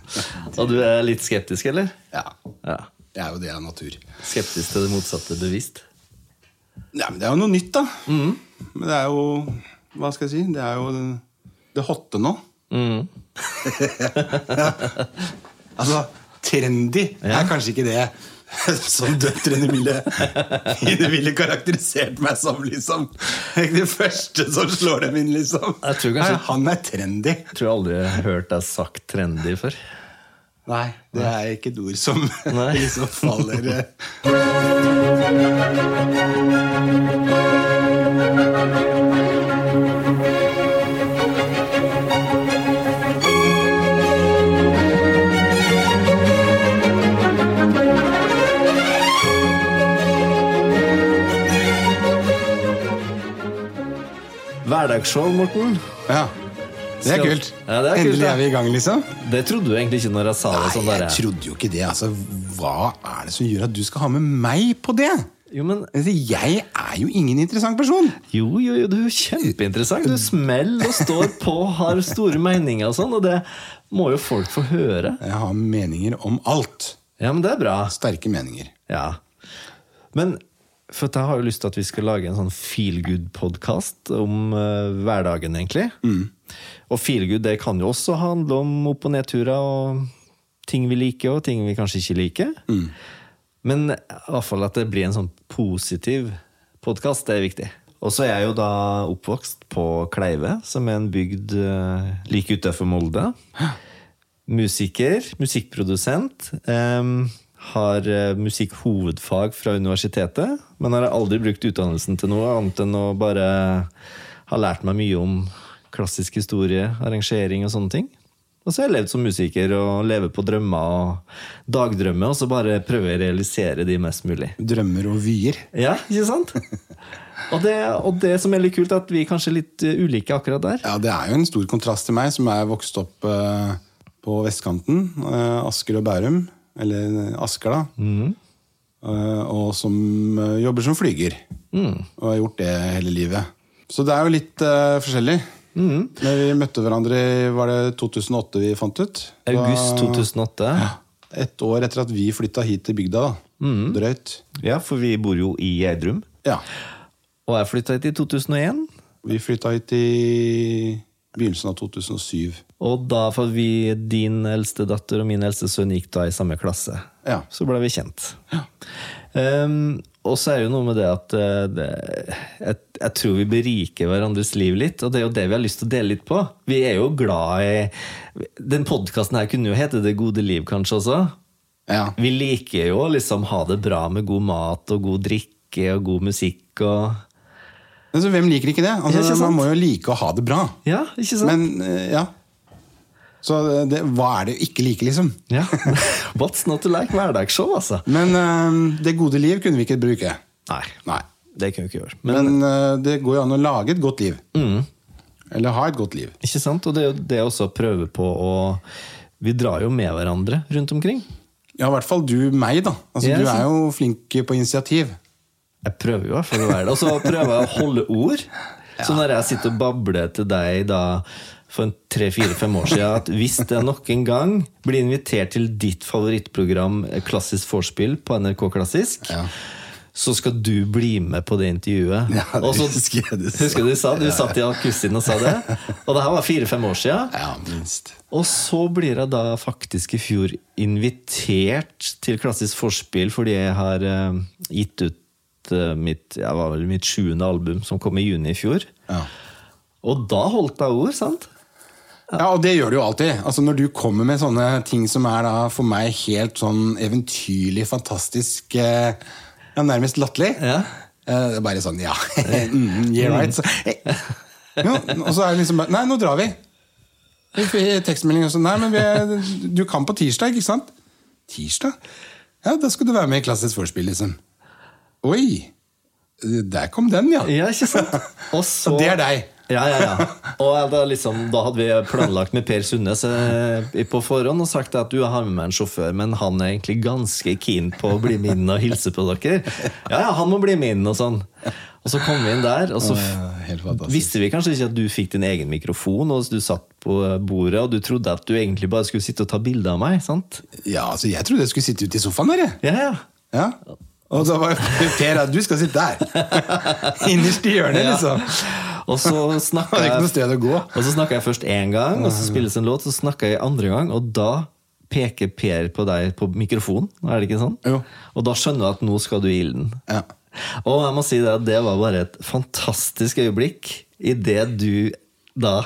Og du er litt skeptisk, eller? Ja. Ja. Jeg er jo det av natur. Skeptisk til det motsatte bevisst? Ja, men det er jo noe nytt, da. Men det er jo Hva skal jeg si? Det er jo det hotte nå. altså, trendy er kanskje ikke det som døtrene ville, de ville karakterisert meg som, liksom. Det første som slår dem inn, liksom. Kanskje- Nei, han er trendy. Jeg tror aldri jeg har hørt deg sagt trendy før. Nei, det er ikke et ord som liksom faller Hverdagsshow, Morten. Ja. Det er kult. Ja, det er kult, Endelig er vi i gang, liksom. Det trodde du egentlig ikke når jeg sa det. sånn Nei, der. jeg trodde jo ikke det. Altså, hva er det som gjør at du skal ha med meg på det? Jo, men jeg er jo ingen interessant person. Jo, jo, jo, du er jo kjempeinteressant. Du smeller og står på, har store meninger og sånn, og det må jo folk få høre. Jeg har meninger om alt. Ja, men det er bra. Sterke meninger. Ja. Men for jeg har jo lyst til at vi skal lage en sånn feel good-podkast om uh, hverdagen, egentlig. Og feel good det kan jo også handle om opp- og nedturer og ting vi liker, og ting vi kanskje ikke liker. Men i hvert fall at det blir en sånn positiv podkast, det er viktig. Og så er jeg jo da oppvokst på Kleive, som er en bygd uh, like utafor Molde. Musiker, musikkprodusent. em, har eh, musikkhovedfag fra universitetet, men har aldri brukt utdannelsen til noe annet enn å bare ha lært meg mye om klassisk historie, arrangering og sånne ting. Og så har jeg levd som musiker og lever på drømmer og dagdrømmer, og så bare prøver å realisere de mest mulig. Drømmer og vyer. Ja, ikke sant? Og det, og det som er litt kult, er at vi er kanskje litt eh, ulike akkurat der. Ja, Det er jo en stor kontrast til meg, som er vokst opp eh, på vestkanten. Asker og Bærum. Eller Asker, da. Mm. og som eh, jobber som flyger. Og har gjort det hele livet. Så det er jo litt uh, forskjellig. Men vi møtte hverandre i var det 2008 vi fant ut. August Da- 2008. Et år etter at vi flytta hit til bygda. da. Drøyt. Ja, for vi bor jo i Gjerdrum. Ja. Og jeg flytta hit i 2001. Vi flytta hit i begynnelsen av 2007. Og da, for vi, din eldste datter og min eldste sønn gikk da i samme klasse. Ja. Så ble vi kjent. Ehm, og så er det jo noe med det at eh, det, jeg, jeg tror vi beriker hverandres liv litt, og det er jo det vi har lyst til å dele litt på. Vi er jo glad i Den podkasten her kunne jo hete Det gode liv, kanskje også. Ja. Vi liker jo å liksom ha det bra med god mat og god drikke og god musikk og Altså, hvem liker ikke det? Altså, ikke man må jo like å ha det bra. Ja, ikke sant? Men eh, ja. Så eh, det, hva er det å ikke like, liksom? Ja. What's not to like? Hverdagsshow, altså. Men uh, det gode liv kunne vi ikke bruke. Nei, Nei. det kan vi ikke gjøre. Men, Men uh, det går jo an å lage et godt liv. Eller ha et godt liv. Ikke sant? Og det er jo det også å prøve på å Vi drar jo med hverandre rundt omkring. Ja, i hvert fall du meg, da. Altså, Ja, du er jo flink på initiativ. Jeg prøver jo i hvert fall å være det. Og så prøver jeg å holde ord. Så når jeg sitter og babler til deg da for en tre-fire-fem år siden at hvis jeg noen gang blir invitert til ditt favorittprogram Klassisk vorspiel på NRK Klassisk, Ja. så skal du bli med på det intervjuet. Ja, det Og så- husker jeg du sa. Husker du sa? Du satt i akustien og sa det. Og det her var fire-fem år siden. Ja, minst. Og så blir jeg da faktisk i fjor invitert til Klassisk Forspill fordi jeg har uh, gitt ut eh, mitt, ja, var vel mitt sjuende album, som kom i juni i fjor. Ja. Og da holdt jeg ord, sant? Ja, og det gjør du jo alltid. Altså Når du kommer med sånne ting som er da for meg helt sånn eventyrlig, fantastisk, eh, ja, nærmest latterlig. Ja. Eh, bare sånn, ja. mm, yeah, right. Så, hey. jo, og så er det liksom bare Nei, nå drar vi. Tekstmelding og sånn. Nei, men vi du kan på tirsdag, ikke sant? Tirsdag? Ja, da skal du være med i Klassisk vorspiel, liksom. Oi! Der kom den, ja. Ja, ikke sant? Og så, det er deg. Ja, ja, ja. Og da, liksom, da hadde vi planlagt med Per Sundnes eh, på forhånd og sagt at du jeg har med meg en sjåfør, men han er egentlig ganske keen på å bli med inn og hilse på dere. Ja, ja, han må bli med inn og sånn. Og så kom vi inn der, og så visste vi kanskje ikke at du fikk din egen mikrofon, og du satt på bordet, og du trodde at du egentlig bare skulle sitte og ta bilde av meg, sant? Ja, altså Jeg trodde jeg skulle sitte ute i sofaen der. jeg. Ja, ja. Ja. Og så var Per at du skal sitte der! Innerst i hjørnet, liksom. Og så snakka jeg, og så jeg først én gang, og så spilles en låt, så snakka jeg andre gang, og da peker Per på deg på mikrofonen, er det ikke sånn? Jo. Og da skjønner du at nå skal du i ilden. Ja. Og jeg må si det at det var bare et fantastisk øyeblikk idet du da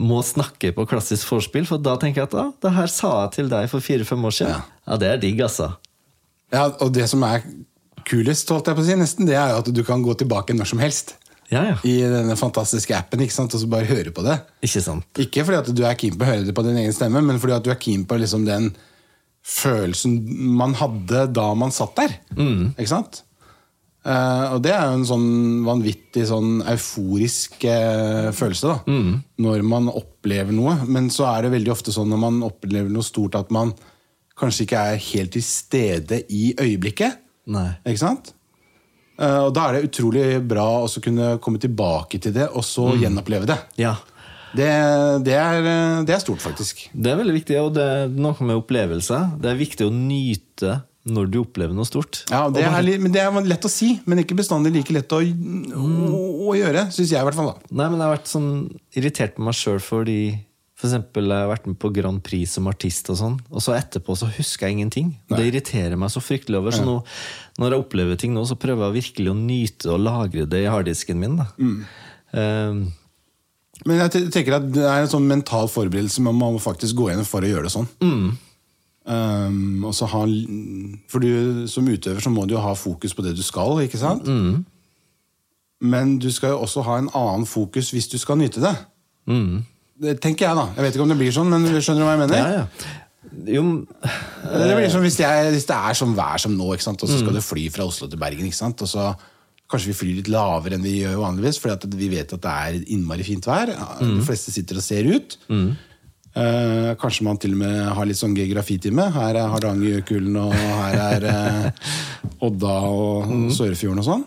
må snakke på klassisk vorspiel, for da tenker jeg at ah, det her sa jeg til deg for fire-fem år siden. Ja. Ja, det er digg, altså. ja, Og det som er kulest, holdt jeg på å si, nesten, det er jo at du kan gå tilbake når som helst. Ja, ja. I denne fantastiske appen, ikke sant? og så bare høre på det. Ikke sant? Ikke fordi at du er keen på å høre det på din egen stemme, men fordi at du er keen på liksom den følelsen man hadde da man satt der. Ikke sant? Uh, og det er jo en sånn vanvittig sånn euforisk uh, følelse, da. Når man opplever noe. Men så er det veldig ofte sånn når man opplever noe stort, at man kanskje ikke er helt til stede i øyeblikket. Nei. Ikke sant? Eh, og da er det utrolig bra å kunne komme tilbake til det, og så gjenoppleve det. Ja. Det, det, er, eh, det er stort, faktisk. Det er veldig viktig, og det er noe med opplevelse. Det er viktig å nyte når du opplever noe stort. Ja, det er, men det er lett å si, men ikke bestandig like lett å, å, å gjøre, syns jeg i hvert fall. da. Nei, men jeg har vært sånn irritert på meg sjøl fordi for eksempel, jeg har vært med på Grand Prix som artist, og sånn Og så etterpå så husker jeg ingenting. Det irriterer meg så fryktelig over. Så nå, når jeg opplever ting nå, så prøver jeg virkelig å nyte og lagre det i harddisken min. Da. Eh, Men jeg tenker at det er en sånn mental forberedelse man må faktisk gå gjennom for å gjøre det sånn. Um, og så ha, for du som utøver så må du jo ha fokus på det du skal, ikke sant? Men du skal jo også ha en annen fokus hvis du skal nyte det. Det tenker jeg, da. Jeg vet ikke om det blir sånn, men skjønner du hva jeg mener? ja, ja. Jo, Det blir som hvis, jeg, hvis det er sånn vær som nå, ikke sant? og så skal du fly fra Oslo til Bergen. Ikke sant? Og så Kanskje vi flyr litt lavere enn vi gjør vanligvis, fordi vi vet at det er innmari fint vær. De fleste sitter og ser ut. Eh, kanskje man til og med har litt sånn geografitime. Her er Hardangerjøkulen, og her er eh, Odda og Sørfjorden og sånn.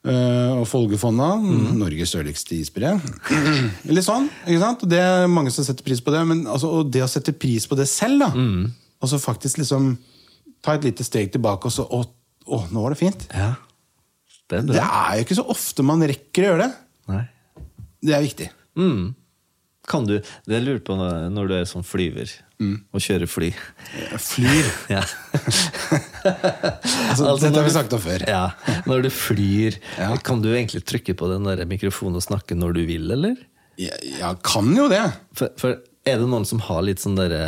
Eh, og Folgefonna, Norges sørligste isbre. Litt sånn, ikke sant? Det er mange som setter pris på det. Men altså, og det å sette pris på det selv, da. Og så faktisk liksom ta et lite steg tilbake og så Å, å nå var det fint. ja. Det er Det er jo ikke så ofte man rekker å gjøre det. Nei. Det er viktig. Mm. Kan du Det lurer på når du er sånn flyver og kjører fly. Flyr. Ja. Altså, Altså, dette har vi sagt om før. Ja, Når du flyr, Ja. kan du egentlig trykke på den der mikrofonen og snakke når du vil, eller? Ja, ja, kan jo det. For, for er det noen som har litt sånn derre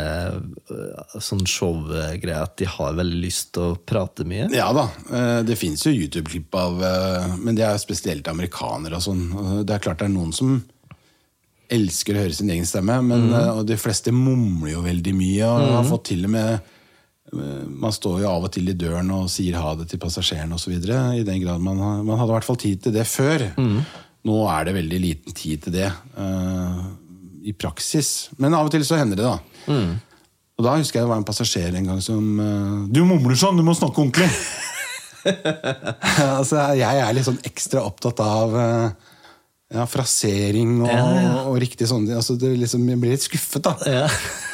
øh, Sånn showgreie at de har veldig lyst til å prate mye? Ja da. eh, Det fins jo YouTube-klipp av eh, Men det er spesielt amerikanere og sånn. Det er klart det er noen som elsker å høre sin egen stemme, men, mm. og de fleste mumler jo veldig mye. Og har fått til og med eh, Man står jo av og til i døren og sier ha det til passasjerene osv. I den grad man, man hadde i hvert fall tid til det før. Nå er det veldig liten tid til det uh, i praksis. Men av og til så hender det, da. Og da husker jeg det var en passasjer en gang som uh, Du mumler sånn, du må snakke ordentlig! altså, jeg er litt sånn ekstra opptatt av eh, ja, frasering og, Ja, ja. og riktig sånn altså, det liksom, Jeg blir litt skuffet, da. Ja.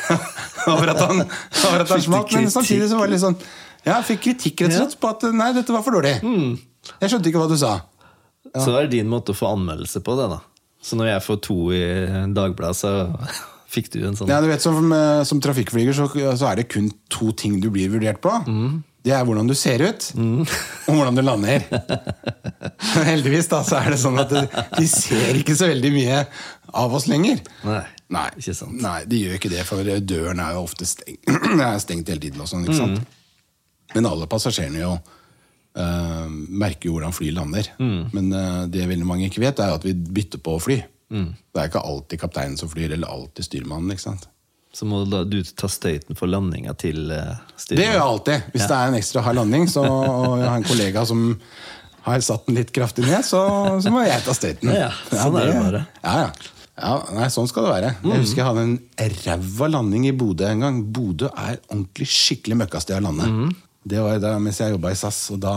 over at han, over at han du. Men samtidig så var det litt sånn Ja, jeg fikk kritikk rett og slett på at nei, dette var for dårlig. Mm. Jeg skjønte ikke hva du sa. Så det er din måte å få anmeldelse på det, da. Så når jeg får to i Dagbladet, så fikk du en sånn Ja, du vet, Som, eh, som trafikkflyger så, så er det kun to ting du blir vurdert på. Mm. Det er hvordan du ser ut, og hvordan du lander. Heldigvis da, så er det sånn at de ser ikke så veldig mye av oss lenger. Nei, Nei, ikke sant. Nei, de gjør ikke det, for døren er jo ofte stengt, er stengt hele tiden. Og sånn, ikke sant? Men alle passasjerene jo uh, merker jo hvordan fly lander. Men uh, det veldig mange ikke vet, er at vi bytter på å fly. Det er ikke alltid kapteinen som flyr, eller alltid styrmannen. ikke sant? Så må du ta støyten for landinga til styret? Det gjør jeg alltid. Hvis det er en ekstra hard landing, så, og jeg har en kollega som har satt den litt kraftig ned, så, så må jeg ta støyten. Ja, sånn er det bare. Mm. Ja, ja. ja, nei, Sånn skal det være. Jeg husker jeg hadde en ræva landing i Bodø en gang. Bodø er ordentlig skikkelig møkkasted å lande. Mm. Det var da mens jeg jobba i SAS, og da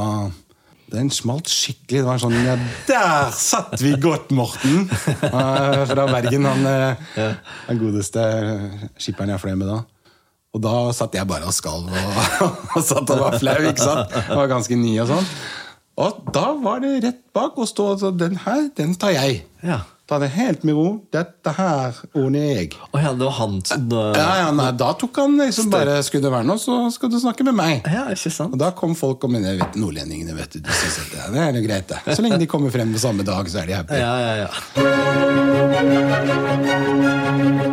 Den smalt skikkelig. Det var sånn ja, Der satt vi godt, Morten! Eh, Fra Bergen. Han, eh, den godeste skipperen jeg fløy med da. Og da satt jeg bare og skalv og, og satt og var flau. ikke sant? Jeg var ganske ny og sånn. Og da var det rett bak å stå og så, Den her, den tar jeg. Ja. Ta det helt med ro. Dette her ordner jeg. Å ja, det var han som da Ja, ja, nei, Da tok han liksom bare Skulle det være noe, så skal du snakke med meg. Ja, ikke sant? Og da kom folk og mine vet, Nordlendingene vet du, de synes at det, det er jo greit. det. Så lenge de kommer frem på samme dag, så er de happy. Ja, ja, ja.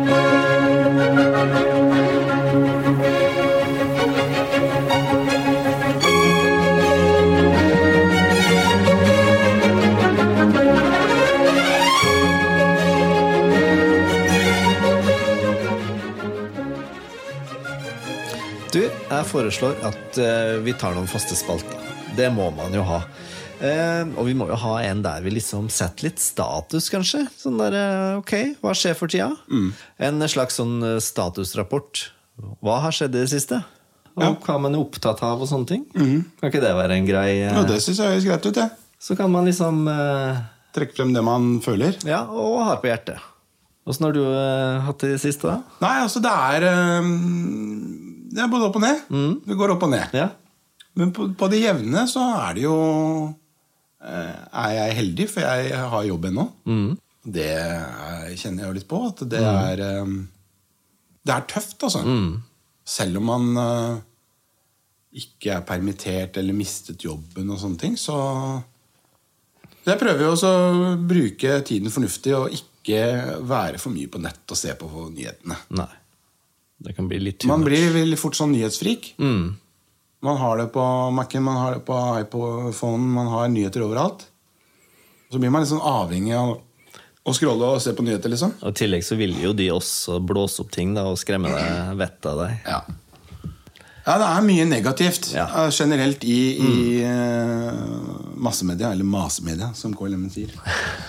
jeg foreslår at eh, vi tar noen faste spalter. Det må man jo ha. Uh, og vi må jo ha en der vi liksom setter litt status, kanskje. Sånn der, uh, ok, hva skjer for tida? En slags sånn statusrapport. Hva har skjedd i det siste? Og Ja. hva man er opptatt av, og sånne ting. Kan ikke det være en grei uh, Ja, det syns jeg høres greit ut. jeg. Så kan man liksom Trekke frem det man føler. Ja, og har på hjertet. Åssen har du hatt det i det siste, da? Nei, altså, det er Det er både opp og ned. Det går opp og ned. Ja? Men på, på det jevne så er det jo eh, Er jeg heldig, for jeg har jobb ennå. Det er, kjenner jeg jo litt på. At det er eh, Det er tøft, altså. Selv om man eh, ikke er permittert eller mistet jobben og sånne ting, så Jeg prøver jo også å bruke tiden fornuftig og ikke være for mye på nett og se på nyhetene. Nei. Det kan bli litt Man blir veldig fort sånn nyhetsfrik. Mm. Man har det på Mac-en, man har det på iPhone, man har nyheter overalt. Så blir man litt sånn avhengig av å scrolle og se på nyheter, liksom. Og I tillegg så vil jo de også blåse opp ting da, og skremme vettet av deg. Ja. Ja, det er mye negativt Ja. eh, generelt i, i eh, massemedia, eller masemedia, som KLM sier.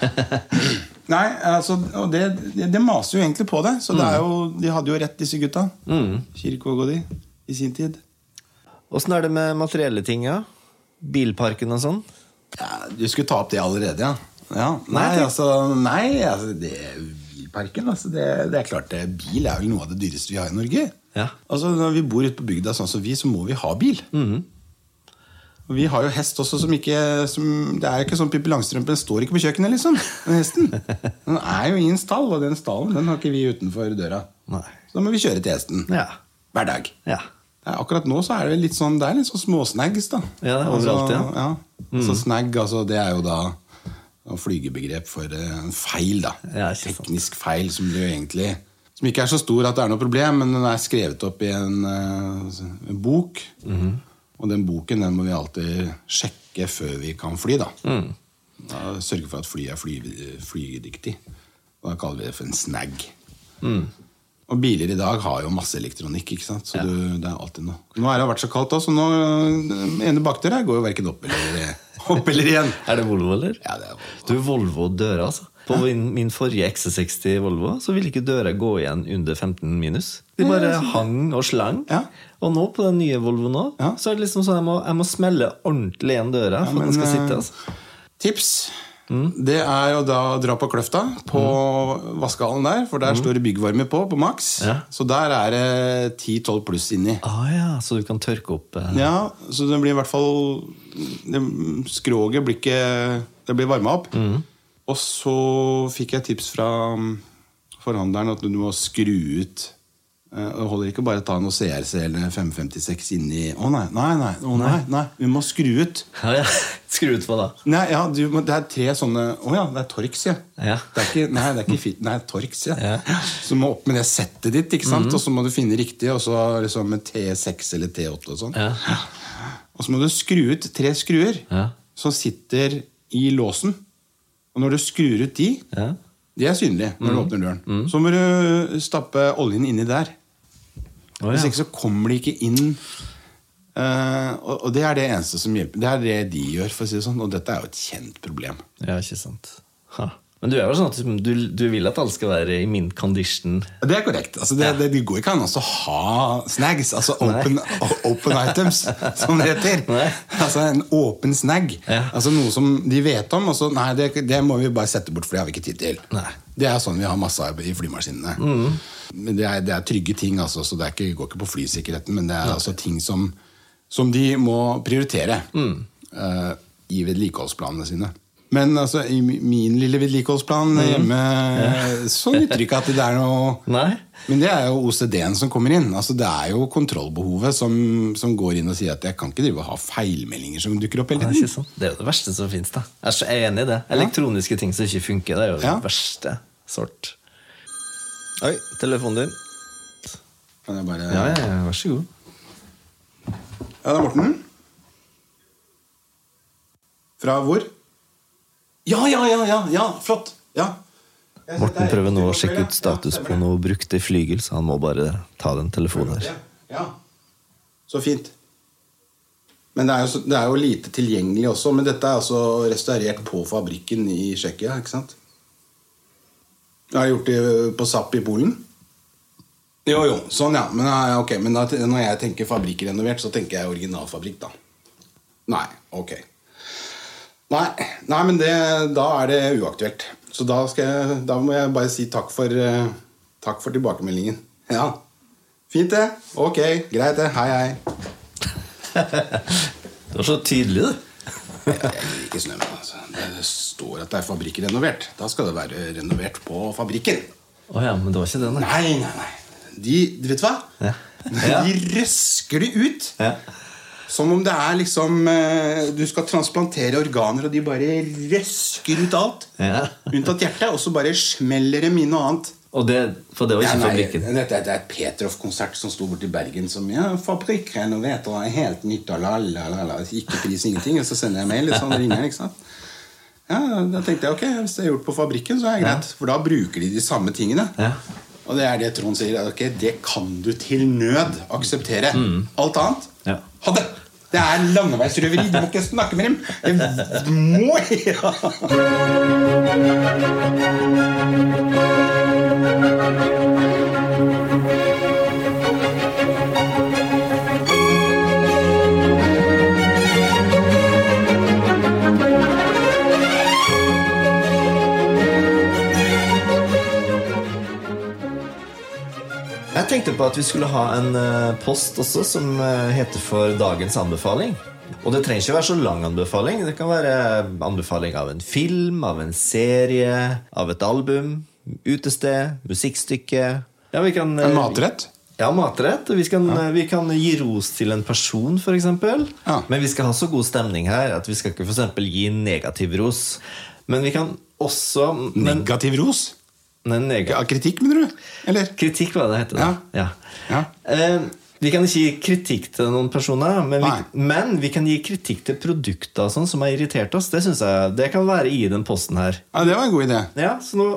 Nei, altså, og det, det, det maser jo egentlig på det. Så det er jo, de hadde jo rett, disse gutta. Kirkevåg og de, i sin tid. Åssen er det med materielle ting? Ja? Bilparken og sånn? Ja, du skulle ta opp det allerede, ja. ja. Nei, altså, nei, altså det, Bilparken altså, det, det er klart det, Bil er vel noe av det dyreste vi har i Norge. Ja. Altså, Når vi bor ute på bygda, sånn som vi, så må vi ha bil. Og Vi har jo hest også som ikke som, Det er jo ikke sånn Pippi Langstrømpe. Den står ikke på kjøkkenet, liksom. Den hesten. Den er jo i en stall, og den stallen den har ikke vi utenfor døra. Nei. Så da må vi kjøre til hesten. Ja. Hver dag. ja. Akkurat nå så er det litt sånn Det er litt sånn småsnaggs, da. Ja, det er overalt, ja. ja. Altså snagg, altså, det er jo da flygebegrep for eh, en feil, da. Ja, Teknisk sant. Feil som blir jo egentlig Som ikke er så stor at det er noe problem, men den er skrevet opp i en, eh, en bok. Mhm. Og den boken den må vi alltid sjekke før vi kan fly, da. Mm. da sørge for at flyet er fly, flydyktig. Da kaller vi det for en snag. Mm. Og biler i dag har jo masse elektronikk, ikke sant? så du, det er alltid noe. Nå har det vært så kaldt også, så nå, den ene bakdøra går jo verken opp eller, opp eller igjen. Er det Volvo, eller? Ja, det er Volvo. Du, Volvo døra, altså. På min, forrige XC60 Volvo så ville ikke døra gå igjen under 15 minus. De bare hang og slang. Ja. Og nå på den nye Volvo nå, Ja. så er det liksom sånn jeg må, jeg må smelle ordentlig igjen døra for at den skal sitte. eh, altså. Tips. Det er jo da å dra på Kløfta, på vaskehallen der. For der står det byggvarme på, på maks. Ja. Så der er det 10-12 pluss inni. Ah, ja, så du kan tørke opp eh. Ja, så det blir i hvert fall det, Skroget blir ikke Det blir varma opp. Og så fikk jeg tips fra um, forhandleren at du må skru ut eh, Det holder ikke bare å ta noe CRC eller 556 inni Å nei, nei, nei, å nei, nei, vi må skru ut. Ja, ja. Skru ut på, da. Nei, ja, du, Det er tre sånne Å ja, det er Torx, ja. Ja. Det er ikke, nei, det er ikke fit, nei, Torx, ja. Ja. Så må opp med det settet ditt, ikke sant? og så må du finne riktig, og så liksom med T6 eller T8 og sånn. Ja. Og så må du skru ut tre skruer Ja. som sitter i låsen. Og når du skrur ut de, Ja. de er synlige når du Mhm. åpner døren, så må du stappe oljen inni der. Å, Hvis ikke så kommer de ikke inn. Uh, og, og det er det eneste som hjelper. Det er det de gjør, for å si det sånn. Og dette er jo et kjent problem. ja, ikke sant. Ha. Men du er jo sånn at du, du vil at alle skal være i min condition. Det er korrekt. Altså, det, det, det går ikke an å ha snags, altså open, open items, som det heter. Nei. Altså En åpen snag. Ja. Altså Noe som de vet om, og så nei, det, det må vi bare sette bort, for det har vi ikke tid til. Nei. Det er sånn vi har masse arbeid i flymaskinene. Men det er, det er trygge ting, altså, så det er ikke, går ikke på flysikkerheten, men det er altså ting som, som de må prioritere eh, i vedlikeholdsplanene sine. Men altså, i min lille vedlikeholdsplan hjemme så nytter det ikke at det er noe Nei? Men det er jo OCD-en som kommer inn. Altså, det er jo kontrollbehovet som, som går inn og sier at jeg kan ikke drive og ha feilmeldinger som dukker opp hele tiden. ikke sånn. Det er jo det verste som fins. Jeg er så enig i det. Elektroniske ting som ikke funker, det er jo Ja. det verste sort. Oi, telefonen din. Kan jeg bare... Ja, ja, ja, vær så god. Ja, det er Morten. Fra hvor? Ja, ja, ja, ja, ja, flott. Ja. Morten prøver nå å sjekke ut status på noe brukt i flygel, så han må bare ta den telefonen her. Ja. Så fint. Men det er, jo, det er jo lite tilgjengelig også. Men dette er altså restaurert på fabrikken i Tsjekkia, ikke sant? Jeg har gjort det på SAP i Polen. Jo, jo. Sånn, ja. Men, okay, men da, når jeg tenker fabrikkrenovert, så tenker jeg originalfabrikk, da. Nei. Ok. Nei, nei men det, da er det uaktuelt. Så da, skal jeg, da må jeg bare si takk for, eh, takk for tilbakemeldingen. Ja. Fint, det. Ok, greit, det. Hei, hei. Du var så tydelig, du. Jeg, liker gir ikke snø, men altså. Det står at det er fabrikkrenovert. Da skal det være renovert på fabrikken. Å ja, men det var ikke det, nei. Nei, nei, nei. De, du vet hva? Ja. Ja. De røsker det ut. Ja. Som om det er liksom eh, Du skal transplantere organer, og de bare røsker ut alt. Ja. Unntatt hjertet. Og så bare smeller dem inn noe annet. Og det, for det var Ja, ikke nei, fabrikken. dette er et Petroff-konsert som sto borti Bergen som ja, fabrikkrenovert og er helt nytt og la, la, la, la. Ikke pris, ingenting. Og så sender jeg mail, og så ringer ikke sant. Ja, Da tenkte jeg ok, hvis det er gjort på fabrikken, så er det greit. For da bruker de de samme tingene. Ja. Og det er det Trond sier. Ok, Det kan du til nød akseptere. Alt annet Ja. ha det! Det er landeveisrøveri. Du må ikke snakke med dem. Det må ja. Tenkte på at vi skulle ha en eh, post også som eh, heter for dagens anbefaling. Og det trenger ikke være så lang anbefaling. Det kan være anbefaling av en film, av en serie, av et album, utested, musikkstykke. Ja, vi kan, eh, En matrett. Ja, matrett. Vi kan, ja. vi kan gi ros til en person, f.eks. Ja. Men vi skal ha så god stemning her at vi skal ikke for eksempel gi negativ ros. Men vi kan også men, Negativ ros. Ja, kritikk, mener du? Eller? Kritikk, hva det heter. Ja. Ja. Eh, vi kan ikke gi kritikk til noen personer, men vi, men vi kan gi kritikk til produkter sånn som har irritert oss. Det synes jeg, det kan være i den posten her. Ja, Det var en god idé. Ja, Så, nå,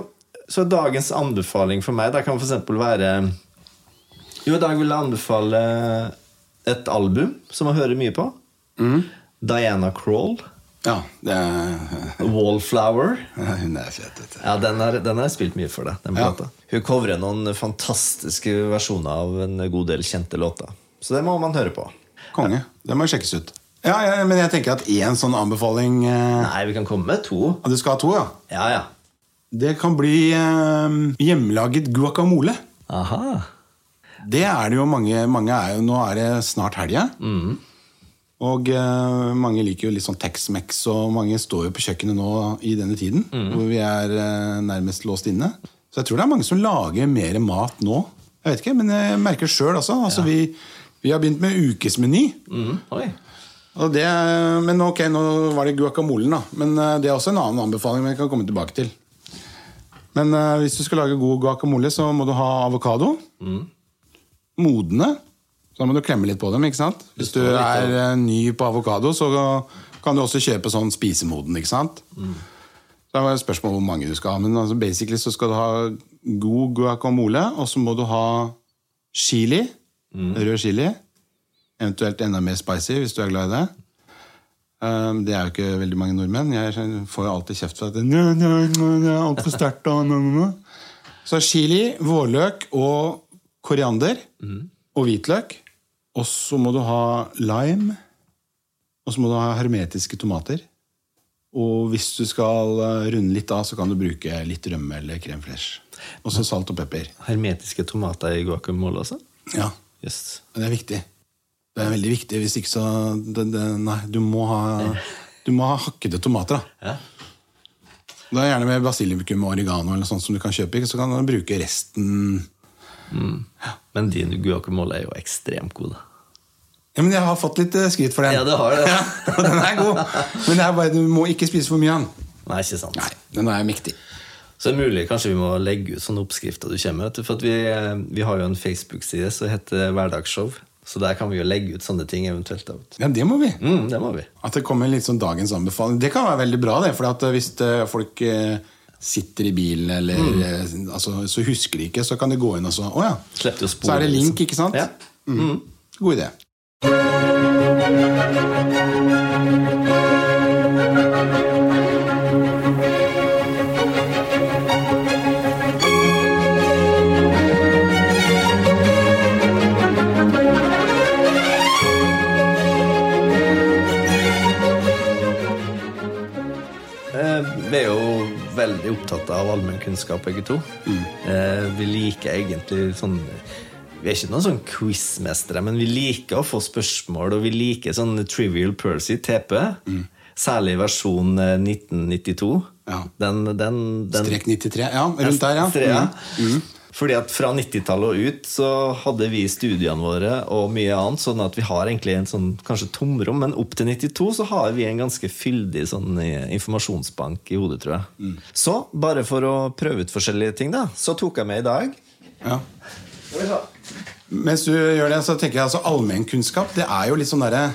så dagens anbefaling for meg da kan f.eks. være Jo, i dag vil jeg anbefale et album som jeg hører mye på. Mm. Diana Crawl. Ja, det er, Wallflower. Hun er fet, vet du. Ja, den har spilt mye for deg. Den Ja. Hun covrer noen fantastiske versjoner av en god del kjente låter. Så det må man høre på. Konge. Det må sjekkes ut. Ja, ja, Men jeg tenker at én sånn anbefaling eh, Nei, vi kan komme med to. Ja, Du skal ha to, ja? Ja, ja. Det kan bli eh, hjemmelaget guacamole. Aha. Det er det jo mange, mange er jo, Nå er det snart helga. Og eh, mange liker jo litt sånn Tex-Mex, og mange står jo på kjøkkenet nå i denne tiden. Hvor vi er eh, nærmest låst inne. Så jeg tror det er mange som lager mer mat nå. Jeg vet ikke, Men jeg merker sjøl også. Altså. ja. vi, vi har begynt med ukesmeny. Mm. Oi. Det, men ok, nå var det guacamolen, da. Men eh, det er også en annen anbefaling jeg kan komme tilbake til. Men eh, hvis du skal lage god guacamole, så må du ha avokado. Modne. Så da må du klemme litt på dem. ikke sant? Hvis du er eh, ny på avokado, så kan du også kjøpe sånn spisemoden. ikke sant? Så det var et spørsmål hvor mange du skal ha. Men altså basically så skal du ha god guacamole, og så må du ha chili. Rød chili. Eventuelt enda mer spicy hvis du er glad i det. Um, det er jo ikke veldig mange nordmenn. Jeg får jo alltid kjeft for at det «Nø, nø, nø, nø, er altfor sterkt. og nø, nø, nø». Så chili, vårløk og koriander. Og hvitløk. Og så må du ha lime. Og så må du ha hermetiske tomater. Og hvis du skal eh, runde litt av, så kan du bruke litt rømme eller crème fraîche. Og så salt og pepper. Hermetiske tomater i guacamole også? Ja, Yes. det er viktig. Det er veldig viktig. Hvis ikke så det, det, Nei, du må ha Du må ha hakkede tomater. da. Ja. Det er gjerne med basilikum og oregano eller sånt som du kan kjøpe. Så kan du bruke resten Men din guacamole er jo ekstremt god. Ja, men jeg har fått litt eh, skryt for den. Ja, det har det. Ja, den er god. Men det er bare, du må ikke spise for mye av den. Nei, ikke sant. Nei, den er mektig. Så det er mulig kanskje vi må legge ut sånne oppskrifter du kommer med. For vi, vi har jo en Facebook-side som heter Hverdagsshow. Så der kan vi jo legge ut sånne ting eventuelt. Ja, det må vi. Mm, det må vi. At det kommer litt sånn dagens anbefaling. Det kan være veldig bra, det. For eh, hvis eh, folk eh, sitter i bilen, eller mm. altså, så husker de ikke, så kan de gå inn og så Å ja. Spore. Så er det link, liksom. ikke sant? Ja. Mm. God idé. Veldig opptatt av allmennkunnskap, begge to. Eh, Vi liker egentlig sånn Vi er ikke noen sånn quizmestere, men vi liker å få spørsmål, og vi liker sånn Trivial Percy, TP. Særlig versjon eh, 1992. Ja. Den, den, den Strek 93. Ja, rundt der, ja. 3, ja. Mm. Fordi at Fra 90-tallet og ut så hadde vi studiene våre og mye annet, sånn at vi har egentlig en sånn kanskje tomrom, men opp til 92 så har vi en ganske fyldig sånn eh, informasjonsbank i hodet, tror jeg. Mm. Så bare for å prøve ut forskjellige ting, da, så tok jeg med i dag ja. Mens du gjør det, så tenker jeg altså allmennkunnskap, det er jo litt sånn derre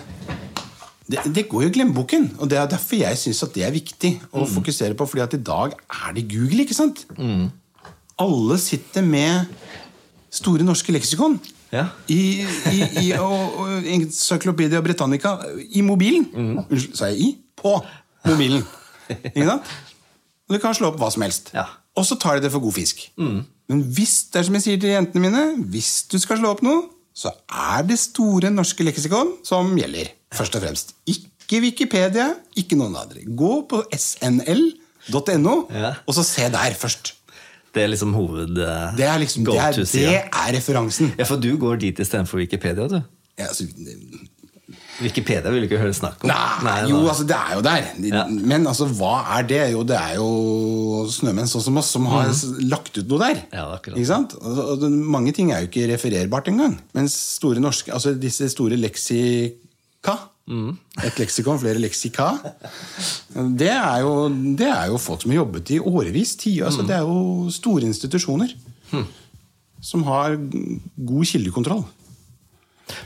det, det går jo i glemmeboken, og det er derfor jeg syns det er viktig å fokusere på. fordi at i dag er det Google, ikke sant? Alle sitter med Store norske leksikon Ja. i, i, i, og, og Encyclopedia Britannica i mobilen. Unnskyld, sa jeg i? På mobilen. Ikke sant? Og du kan slå opp hva som helst. Ja. Og så tar de det for god fisk. Men hvis det er som jeg sier til jentene mine, hvis du skal slå opp noe, så er det Store norske leksikon som gjelder. Først og fremst. Ikke Wikipedia, ikke noen andre. Gå på snl.no, Ja. og så se der først. Det er liksom hoved... eh, Det er liksom, det er, det er referansen. Ja, for du går dit istedenfor Wikipedia, du. Ja, altså, Wikipedia vil du ikke høre snakk om. Nei, jo, altså det er jo der. Ja. Men altså, hva er det? Jo, det er jo snømenn sånn som oss som har mm. lagt ut noe der. Ja, akkurat ikke sant? Og, og, mange ting er jo ikke refererbart engang. Mens store norske, altså disse store leksika Mhm. Et leksikon, flere leksika. Det er, jo, det er jo folk som har jobbet i årevis. Ti, altså, mm. Det er jo store institusjoner. mm. Som har god kildekontroll.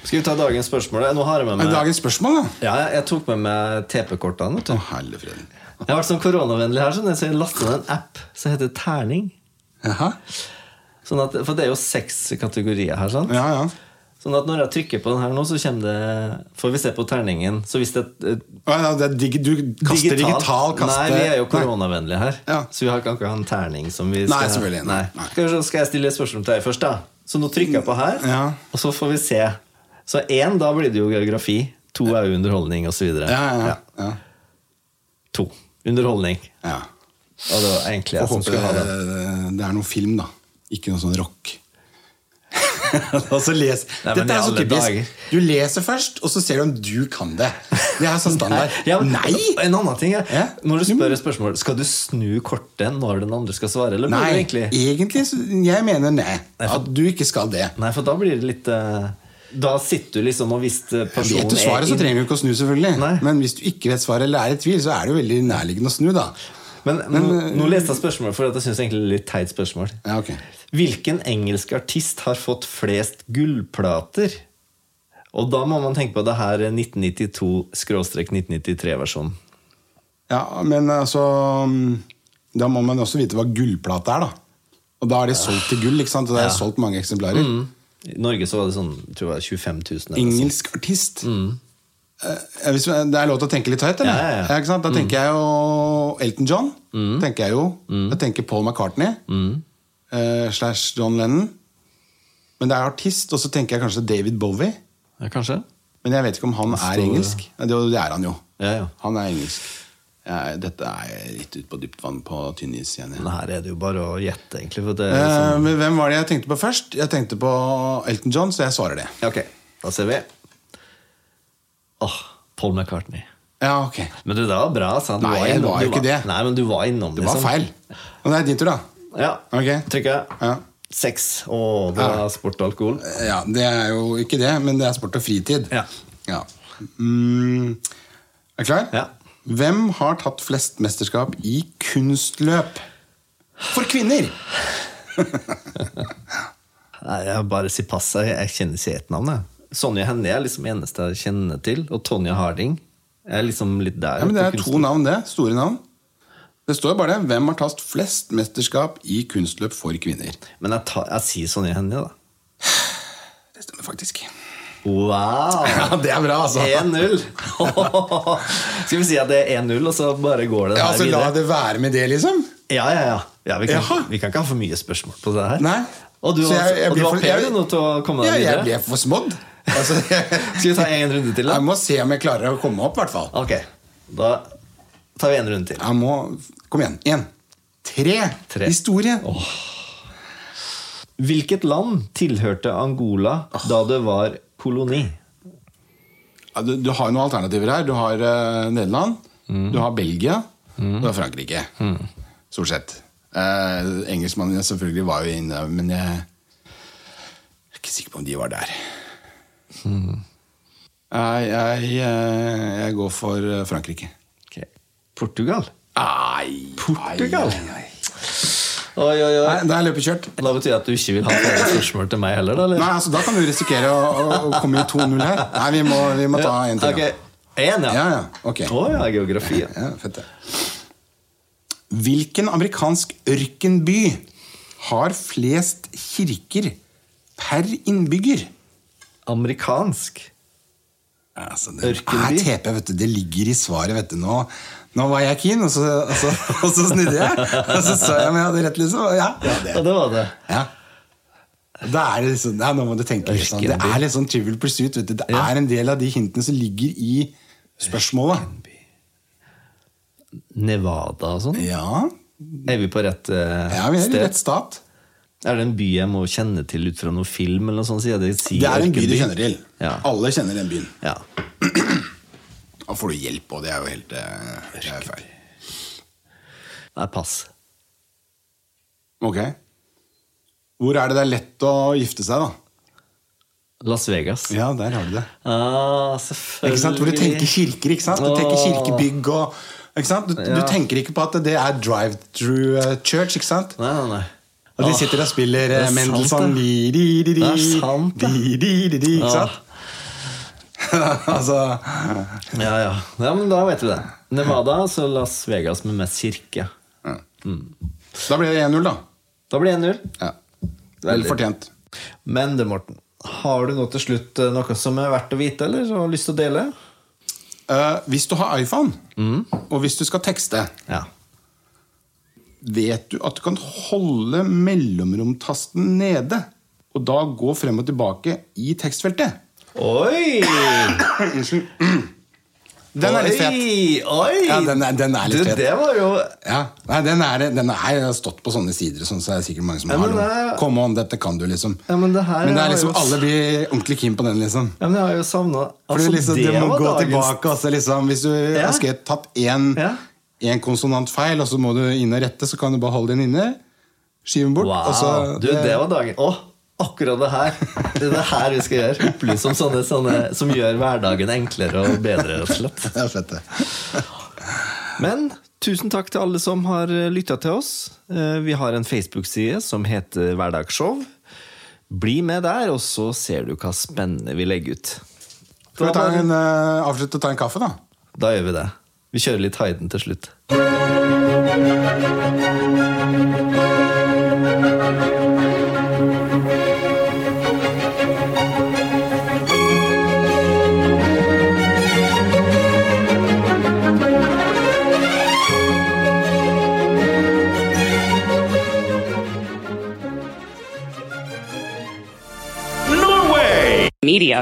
Skal vi ta dagens spørsmål? Nå har jeg med meg dagens spørsmål, da? Ja, jeg tok med meg TP-kortene. Jeg har vært sånn koronavennlig her, sånn, så jeg lastet ned en app som heter Terning. Sånn at, for det er jo seks kategorier her. sant? Ja, ja. Sånn at når jeg trykker på den her nå, så kommer det Får vi se på terningen. Så hvis det eh, ja, det dig, du kaster digital, kaster Nei, vi er jo koronavennlige her. Ja. Så vi har ikke akkurat en terning som vi skal Nei, selvfølgelig, nei, nei. Skal, skal jeg stille et spørsmål til deg først, da? Så nå trykker jeg på her, Ja. og så får vi se. Så én, da blir det jo geografi. To er jo underholdning, osv. Ja, ja, ja. ja. To. Underholdning. ja. Og det var egentlig jeg som skulle ha det. det, det er noe film, da. Ikke noe sånn rock. og så les. Nei, Dette er så typisk. Du leser først, og så ser du om du kan det. Det er sånn standard. Ja, Nei! En annen ting er, Ja. Når du spør et spørsmål, skal du snu kortet når den andre skal svare? Eller Nei, egentlig egentlig Jeg mener nei. At du ikke skal det. Nei, for da blir det litt uh, Da sitter du liksom og hvis eh, personen Vet du svaret, så trenger du ikke å snu, selvfølgelig. Nei. Men hvis du ikke vet svaret eller er i tvil, så er det jo veldig nærliggende å snu, da. Men, nå, nå leste jeg spørsmålet, for jeg egentlig det er litt teit spørsmål. Ja, okay. Hvilken engelsk artist har fått flest gullplater? Og da må man tenke på det her 1992-1993-versjonen. Ja, men altså Da må man også vite hva gullplate er, da. Og da er de solgt til gull, ikke sant? Og det er Ja. solgt mange eksemplarer. I Norge så var det sånn jeg tror var 25 000. eller noe sånt. Engelsk artist. Eh, Hvis det er lov til å tenke litt høyt, eller? Ja, ja, ja. Da tenker jeg jo Elton John. tenker Jeg jo Jeg tenker Paul McCartney uh, slash John Lennon. Men det er artist, og så tenker jeg kanskje David Bowie. Kanskje? Men jeg vet ikke om han er står- engelsk. Det det er han jo. Ja, ja. Han er engelsk. Dette er litt ut på dypt vann på tynn is igjen. Men her er det jo bare å gjette, egentlig. For det er Eh, liksom... men hvem var det jeg tenkte på først? Jeg tenkte på Elton John, så jeg svarer det. Ok, da ser vi. Åh, Paul McCartney. Ja, ok. Men du, det var bra. sa han. Du Nei, var det innom, var du jo ikke det. Nei, men du var innom, Det var feil. Og det er din tur, da. Ja. Ok. Jeg. Ja. Sex. Å, det Ja. var sport og alkohol. Ja, Det er jo ikke det, men det er sport og fritid. Ja. Ja. Mm, er du klar? Ja. Hvem har tatt flest mesterskap i kunstløp? For kvinner! Nei, jeg bare sier pass. Jeg, jeg kjenner ikke ett navn. jeg. Sonja Hennie er liksom eneste jeg kjenner til. Og Tonja Harding. Er liksom litt der. Ja, men Det er to navn, det. Store navn. Det står bare det. Hvem har tatt flest mesterskap i kunstløp for kvinner? Men jeg, tar, jeg sier Sonja Hennie, da. Det stemmer faktisk. Wow! Ja, det er bra, altså. 1-0. Skal vi si at det er 1-0, og så bare går det Ja, altså La det være med det, liksom. Ja, ja, ja. ja vi, kan, vi kan ikke ha for mye spørsmål på det her. Nei. Og du, var- jeg- jeg og du var for- Per nå til å komme Ja, deg jeg ble for smådd. Altså, Skal vi ta en runde til, da? jeg må se om jeg klarer å komme opp, i hvert fall. Ok, da tar vi en runde til. Jeg må Kom igjen. Én. Tre. Tre. Historie. Hvilket land tilhørte Angola da det var koloni? Ja, du, du har jo noen alternativer her. Du har eh, Nederland, Mm. du har Belgia, og du har Frankrike. Stort sett. Uh, engelskmennene selvfølgelig var jo inne, men jeg er ikke sikker på om de var der. Jeg, jeg, eh, jeg går for eh, Frankrike. Okay. Portugal? Ai, Portugal? ai, ai. Oi, oi, oi. Nei, da er løpet kjørt. Da betyr det at du ikke vil ha flere spørsmål til meg heller, da? eller? Nei, altså, Da kan du risikere å, å, komme i 2-0 her. Nei, vi må, vi må ta en til. Okay. Ok, En, ja. Ja, ja, ok. Å ja, geografi. ja. Ja, fett det. Hvilken amerikansk ørkenby har flest kirker per innbygger? Amerikansk. Altså, det Ørkenby? er TP, vet du. Det ligger i svaret, vet du. Nå, nå var jeg keen, og så, og, så, og så snudde jeg. Og så så jeg om jeg hadde rett, liksom. Ja, ja, det. Det var det. Ja. Da er det liksom, ja, nå må du tenke litt sånn. Det er litt sånn trivial pursuit. Vet du. Det er en del av de hintene som ligger i spørsmålet. Nevada og sånn? Ja, Er vi på rett sted? ja vi er i sted? rett stat. Er det en by jeg må kjenne til ut fra noen film? eller noe sånt? Det, Det er en by du kjenner til. Ja. Alle kjenner den byen. ja. Da får du hjelp, og det er jo helt eh, det er feil. Nei, pass. Ok. Hvor er det det er lett å gifte seg, da? Las Vegas. Ja, der har du det. Ah, selvfølgelig. Ikke sant? Hvor du tenker kirker, ikke sant? Du tenker kirkebygg og ikke sant? Du, du tenker ikke på at det er drive-through eh, church, ikke sant? Nei, nei, nei. Og de sitter og spiller eh, Mendelssohn det. di, Det er sant, det. Ikke sant? altså Ja, ja. ja, men da vet vi det. Nevada, så Las Vegas med mest kirke. Da blir det 1-0, da. Da blir det 1-0. Ja. Vel fortjent. Men du, Morten, har du nå til slutt eh, noe som er verdt å vite, eller har lyst til å dele? Uh, hvis du har iPhone, og hvis du skal tekste, Ja. Vet du at du kan holde mellomromtasten nede, og da gå frem og tilbake i tekstfeltet? Oi! Unnskyld. Den er litt fet. Oi! Ja, den er- den er litt du, fet. Det var jo Ja, Nei, den er, den er stått på sånne sider, sånn, så er det sikkert mange som Ja, har noe. Come on, dette kan du, liksom. Ja, men det her men det er liksom, jo- alle blir ordentlig keen på den, liksom. Ja, men jeg har jo savna altså, du, liksom, du må gå tilbake. Altså, liksom, hvis du Ja. har skrevet, tatt én En konsonant feil, og så må du inn og rette, så kan du bare holde den inne. Skyve den bort. Wow. så- du, det var dagen. Å, akkurat det her. Det er det her vi skal gjøre. Opplyse om sånne, sånne som gjør hverdagen enklere og bedre. rett og slett. Det er fett, det. Men tusen takk til alle som har lytta til oss. Eh, Vi har en Facebook-side som heter Hverdagsshow. Bli med der, og så ser du hva spennende vi legger ut. Skal vi ta en, uh, avslutte og ta en kaffe, da? Da gjør vi det. Vi kjører litt Heiden til slutt. Norway! Media.